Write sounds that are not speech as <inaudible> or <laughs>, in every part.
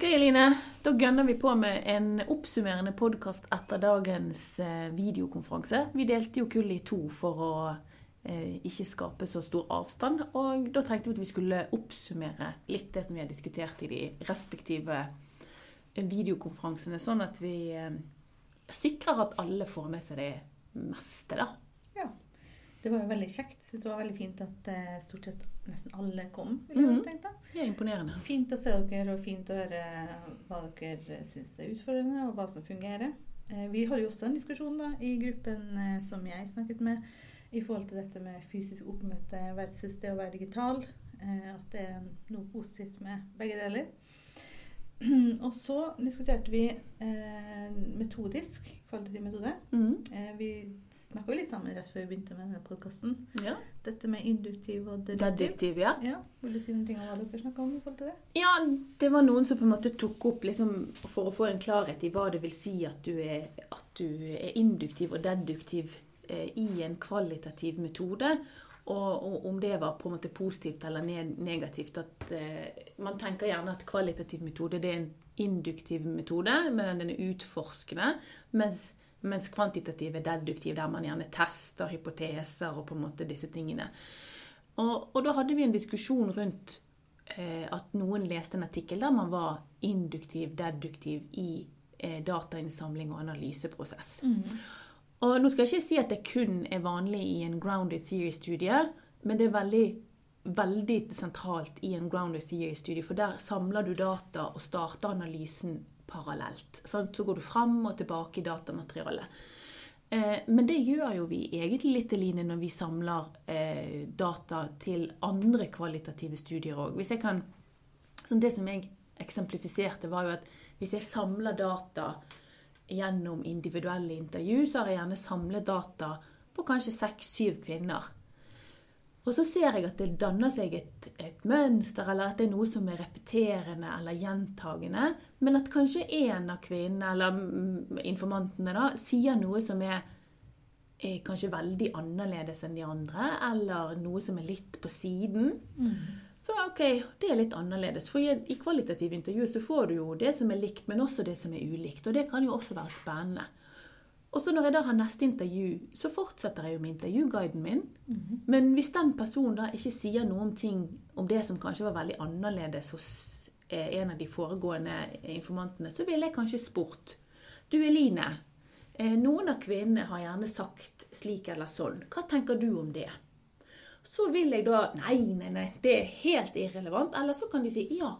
Ok, Eline. Da gønner vi på med en oppsummerende podkast etter dagens eh, videokonferanse. Vi delte jo kullet i to for å eh, ikke skape så stor avstand. Og da tenkte vi at vi skulle oppsummere litt det som vi har diskutert i de respektive eh, videokonferansene, sånn at vi eh, sikrer at alle får med seg det meste, da. Det var jo veldig kjekt. Synes det var veldig fint at eh, stort sett nesten alle kom. vil Mhm. mm. tenke. Det er imponerende. Fint å se dere, og fint å høre hva dere syns er utfordrende, og hva som fungerer. Eh, Vi hadde jo også en diskusjon da, i gruppen eh, som jeg snakket med, i forhold til dette med fysisk oppmøte versus det å være digital. At det er noe positivt med begge deler. <clears throat> Og så diskuterte vi metodisk, kvalitativ metode. Mm. Vi snakka litt sammen rett før vi begynte med denne podkasten. Ja. Dette med induktiv og deduktiv. Ja. Ja, Vil du si noe om hva dere snakka om i forhold til det? Ja, det var noen som på en måte tok opp liksom, for å få en klarhet i hva det vil si at du er, at du er induktiv og deduktiv eh, i en kvalitativ metode. Og, og om det var på en måte positivt eller ne negativt. At eh, Man tenker gjerne at kvalitativ metode det er en induktiv metode, men den er utforskende. Mens, mens kvantitativ er deduktiv, der man gjerne tester hypoteser og på en måte disse tingene. Og, og da hadde vi en diskusjon rundt eh, at noen leste en artikkel der man var induktiv, deduktiv i eh, datainnsamling og analyseprosess. Og nå skal jeg ikke si at det kun er vanlig i en grounded theory-studie, men det er veldig, veldig sentralt i en grounded theory-studie, for der samler du data og starter analysen parallelt. Sant? Så går du fram og tilbake i datamaterialet. Eh, men det gjør jo vi egentlig litt, Eline, når vi samler eh, data til andre kvalitative studier òg. Det som jeg eksemplifiserte, var jo at hvis jeg samler data gjennom individuelle intervju, så har jeg gjerne samlet data på kanskje seks-syv kvinner. Og så ser jeg at det danner seg et, et mønster, eller at det er noe som er repeterende eller gjentagende, men at kanskje én av kvinnene, eller mm, informantene, da, sier noe som er, er kanskje veldig annerledes enn de andre, eller noe som er litt på siden. Så ok, det er litt annerledes. For i, i kvalitative intervju så får du jo det som er likt, men også det som er ulikt. Og det kan jo også være spennende. Og så når jeg da har neste intervju, så fortsetter jeg jo med intervjuguiden min. Men hvis den personen da ikke sier noen ting om det som kanskje var veldig annerledes hos eh, en av de foregående informantene, så ville jeg kanskje spurt Du Eline, eh, noen av kvinnene har gjerne sagt slik eller sånn. Hva tenker du om det? Så vil jeg da Nei, nei, nei, det er helt irrelevant. Eller så kan de si ja,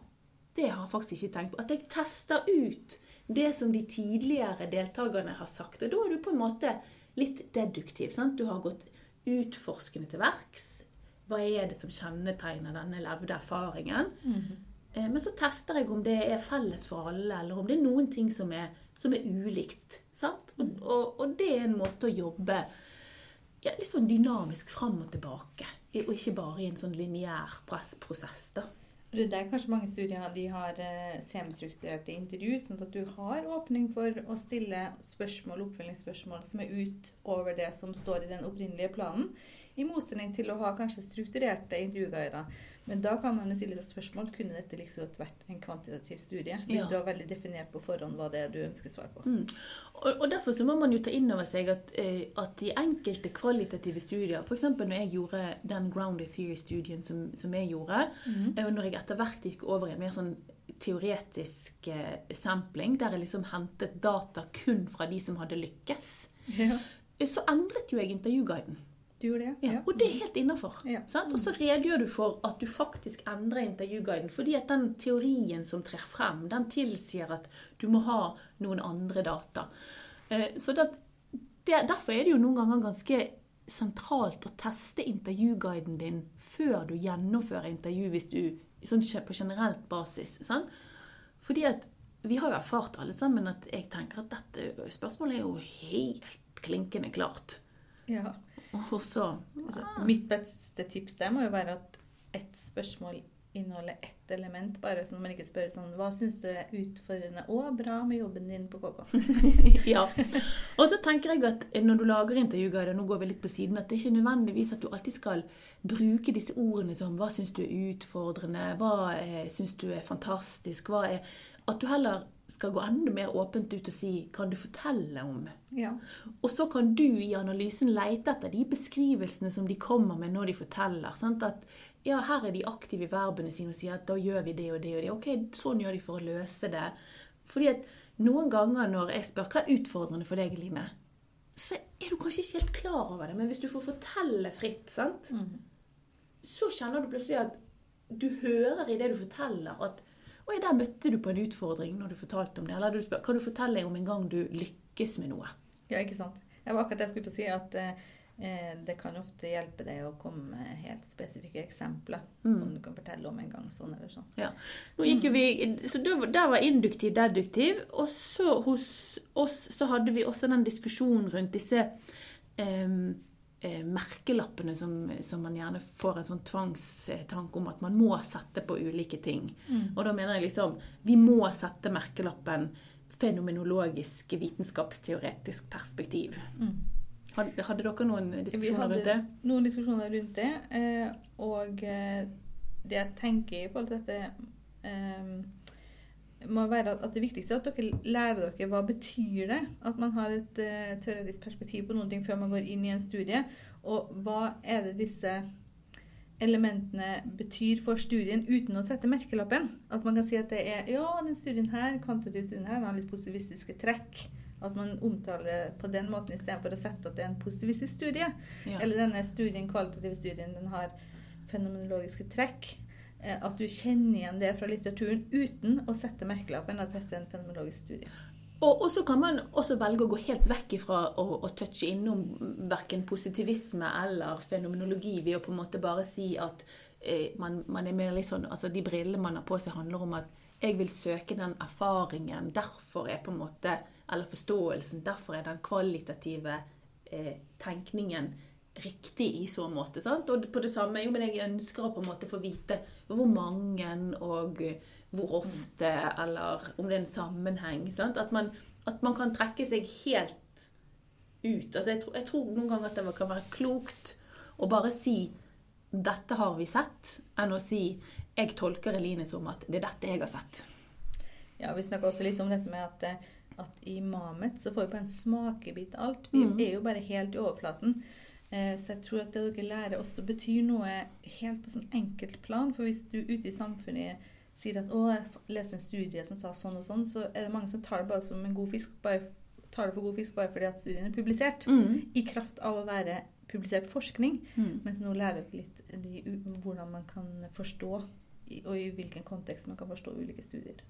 det har jeg faktisk ikke tenkt på. At jeg tester ut det som de tidligere deltakerne har sagt. Og da er du på en måte litt deduktiv. sant? Du har gått utforskende til verks. Hva er det som kjennetegner denne levde erfaringen? Eh, Men så tester jeg om det er felles for alle, eller om det er noen ting som er, som er ulikt. Sant? Og, og, og det er en måte å jobbe ja, litt sånn dynamisk fram og tilbake. Og ikke bare i en sånn lineær prosess. da. Det er kanskje mange studier de har eh, semistrukturerte intervju, sånn at du har åpning for å stille spørsmål, oppfølgingsspørsmål som er utover det som står i den opprinnelige planen. I motsetning til å ha kanskje strukturerte intervjuguider. Men da kan man stille seg spørsmål kunne dette godt vært en kvantitativ studie. Hvis Ja. du har veldig definert på forhånd hva det er du ønsker svar på. Mm. Og, og Derfor så må man jo ta inn over seg at, eh, at i enkelte kvalitative studier F.eks. når jeg gjorde den grounded theory-studien som, som jeg gjorde, mm. og når jeg etter hvert gikk over i en mer sånn teoretisk eh, sampling, der jeg liksom hentet data kun fra de som hadde lykkes, Ja, eh, så endret jo jeg intervjuguiden. Du gjorde det? Ja, og det er helt innafor. Ja. Og så redegjør du for at du faktisk endrer intervjuguiden, fordi at den teorien som trer frem, den tilsier at du må ha noen andre data. Eh, Så det, det, derfor er det jo noen ganger ganske sentralt å teste intervjuguiden din før du gjennomfører intervju, hvis du sånn på generelt basis. Sant? Fordi at vi har jo erfart alle sammen at jeg tenker at dette spørsmålet er jo helt klinkende klart. Ja. Og så Altså, mitt beste tips der må jo være at et spørsmål inneholder ett element, bare så man ikke spør sånn Hva syns du er utfordrende og bra med jobben din på KK? <laughs> ja. Og så tenker jeg at når du lager intervjuguider, nå går vi litt på siden, at det er ikke nødvendigvis at du alltid skal bruke disse ordene som Hva syns du er utfordrende? Hva eh, syns du er fantastisk? Hva er At du heller skal gå enda mer åpent ut og si Kan du fortelle om Ja. Og så kan du i analysen lete etter de beskrivelsene som de kommer med når de forteller. Sant? At ja, her er de aktive i verbene sine og sier at da gjør vi det og det og det. Ok, sånn gjør de for å løse det. Fordi at noen ganger når jeg spør hva er utfordrende for deg, Line, så er du kanskje ikke helt klar over det. Men hvis du får fortelle fritt, sant, Mm. så kjenner du plutselig at du hører i det du forteller at Oi, der møtte du på en utfordring når du fortalte om det. Eller du spør, kan du fortelle om en gang du lykkes med noe? Ja, ikke sant. Jeg var akkurat det jeg skulle til å si, at eh, det kan ofte hjelpe deg å komme med helt spesifikke eksempler. Mm. Om du kan fortelle om en gang sånn eller sånn. Nå gikk jo vi, så der, var, var induktiv, deduktiv. Og så hos oss så hadde vi også den diskusjonen rundt disse eh, merkelappene som, som man gjerne får en sånn tvangstanke om at man må sette på ulike ting. Mm. Og da mener jeg liksom Vi må sette merkelappen fenomenologisk, vitenskapsteoretisk perspektiv. Mm. Hadde, hadde dere noen diskusjoner rundt det? Vi hadde noen diskusjoner rundt det. Eh, og eh, det jeg tenker i forhold til dette eh, må være at, det viktigste er at dere lærer dere hva betyr det at man har et uh, teoretisk perspektiv på noen ting før man går inn i en studie. Og hva er det disse elementene betyr for studien uten å sette merkelappen. At man kan si at det er ja, den studien her, kvantitativ studien her, den har litt positivistiske trekk. At man omtaler på den måten istedenfor å sette at det er en positivistisk studie. Ja. Eller denne studien, kvalitative studien, den har fenomenologiske trekk. Eh, At du kjenner igjen det fra litteraturen uten å sette merkelappen at dette er en fenomenologisk studie. Og, så kan man også velge å gå helt vekk ifra å, å touche innom verken positivisme eller fenomenologi ved å på en måte bare si at eh, man, man er mer litt sånn Altså de brillene man har på seg, handler om at jeg vil søke den erfaringen. Derfor er på en måte Eller forståelsen. Derfor er den kvalitative eh, tenkningen riktig i så måte. sant? Og på det samme, jo, men jeg ønsker å på en måte få vite hvor mange og hvor ofte, eller om det er en sammenheng. sant? At man, at man kan trekke seg helt ut. Altså, jeg, tror, jeg tror noen ganger at det kan være klokt å bare si 'dette har vi sett', enn å si 'jeg tolker Eline som at det er dette jeg har sett'. Ja, Vi snakker også litt om dette med at, eh, at i Mamet så får vi på en smakebit av alt. Vi Mm. er jo bare helt i overflaten. Eh, Så jeg tror at det dere lærer også betyr noe helt på sånn enkelt plan. For hvis du ute i samfunnet sier at 'å, jeg leste en studie som sa sånn og sånn', så er det mange som tar det bare som en god fisk. Bare, tar det for god fisk bare fordi at studien er publisert. Mm. I kraft av å være publisert forskning. Mm. Mens nå lærer dere litt de, hvordan man kan forstå, og i hvilken kontekst man kan forstå ulike studier.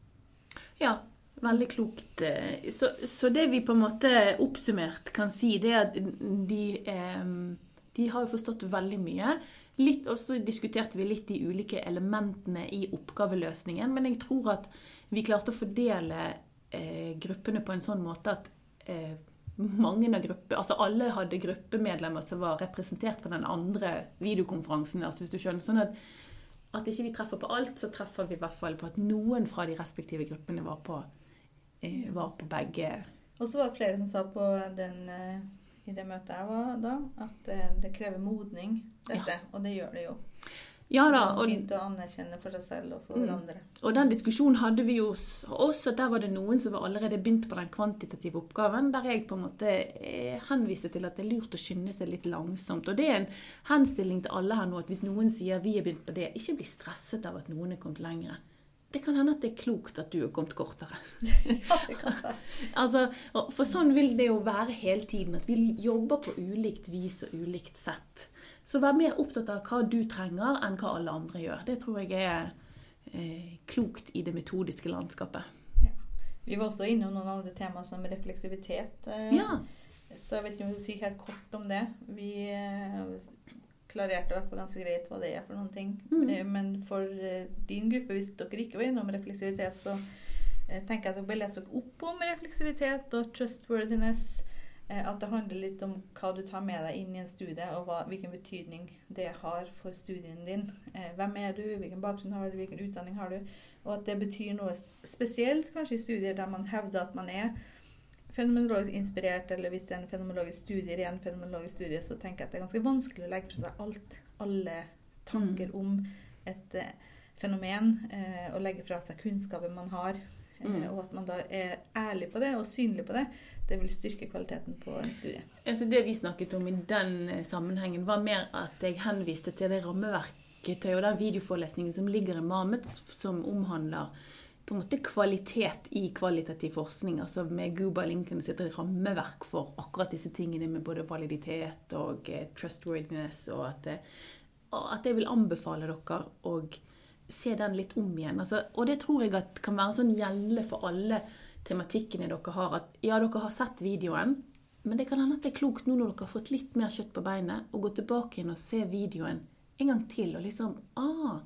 Ja, veldig klokt. Eh, Så, så det vi på en måte oppsummert kan si, det er at de, de har jo forstått veldig mye. Og så diskuterte vi litt de ulike elementene i oppgaveløsningen. Men jeg tror at vi klarte å fordele eh, gruppene på en sånn måte at eh, mange av gruppe, altså alle hadde gruppemedlemmer som var representert på den andre videokonferansen. altså hvis du skjønner, sånn at at ikke vi treffer på alt, så treffer vi i hvert fall på at noen fra de respektive gruppene var på, var på begge. Og så var det flere som sa på den, eh, i det møtet jeg var da, at eh, det krever modning, dette. Og det gjør det jo. Ja da, og, fint å anerkjenne for seg selv og for Mm. hverandre. og den diskusjonen hadde vi jo også. Der var det noen som var allerede begynt på den kvantitative oppgaven, der jeg på en måte eh, henviste til at det er lurt å skynde seg litt langsomt. Og det er en henstilling til alle her nå at hvis noen sier vi er begynt på det, ikke bli stresset av at noen er kommet lengre. Det kan hende at det er klokt at du er kommet kortere. <laughs> Ja, det kan være. Altså, for sånn vil det jo være hele tiden, at vi jobber på ulikt vis og ulikt sett. Så vær mer opptatt av hva du trenger, enn hva alle andre gjør. Det tror jeg er eh, klokt i det metodiske landskapet. Vi var også innom noen andre temaer som refleksivitet. eh, Ja. Så jeg vet ikke om jeg skal si helt kort om det. Vi eh, klarerte i hvert fall ganske greit hva det er for noen ting. Mm. Eh, Men for eh, din gruppe, hvis dere ikke var innom refleksivitet, så eh, tenker jeg at dere bør lese dere opp om refleksivitet og trustworthiness. At det handler litt om hva du tar med deg inn i en studie, og hva, hvilken betydning det har for studien din. Hvem er du, hvilken bakgrunn har du, hvilken utdanning har du? Og at det betyr noe spesielt kanskje i studier der man hevder at man er fenomenologisk inspirert, eller hvis det er en fenomenologisk studie, ren fenomenologisk studie, så tenker jeg at det er ganske vanskelig å legge fra seg alt, alle tanker om et eh, fenomen, eh, og legge fra seg kunnskapen man har. Eh, Mm. Og at man da er ærlig på det og synlig på det, det vil styrke kvaliteten på en studie. Altså det vi snakket om i den eh, sammenhengen, var mer at jeg henviste til det rammeverktøyet og den videoforelesningen som ligger i Mamet, som omhandler på en måte kvalitet i kvalitativ forskning. Altså med Guba Lincoln sitt rammeverk for akkurat disse tingene med både validitet og eh, trustworthiness, og at, og at jeg vil anbefale dere å se den litt om igjen. Altså, og det tror jeg kan være sånn gjelde for alle tematikkene dere har. At ja, dere har sett videoen, men det kan hende at det er klokt nå når dere har fått litt mer kjøtt på beinet, å gå tilbake igjen og se videoen en gang til. Og liksom, ah,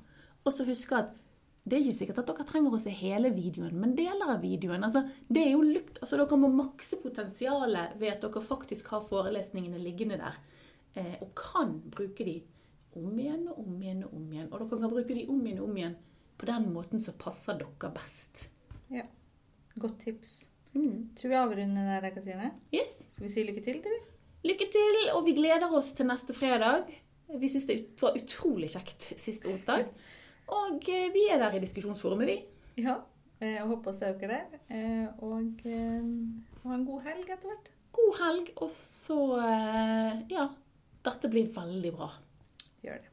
og så huske at det er ikke sikkert at dere trenger å se hele videoen, men deler av videoen. Altså, det er jo lukt, altså Dere må makse potensialet ved at dere faktisk har forelesningene liggende der, eh, og kan bruke de om igjen og om igjen og om igjen. Og dere kan bruke de om igjen og om igjen på den måten som passer dere best. Ja. Godt tips. Mm. Tror vi avrunder der, Katrine. Yes. Skal vi si lykke til til? Lykke til, og vi gleder oss til neste fredag. Vi syns det var utrolig kjekt sist onsdag. <laughs> Og eh, vi er der i diskusjonsforumet, vi. Ja. Jeg håper å se dere der. Eh, Og eh, ha en god helg etter hvert. God helg, og så eh, Ja. Dette blir veldig bra. Gjør det.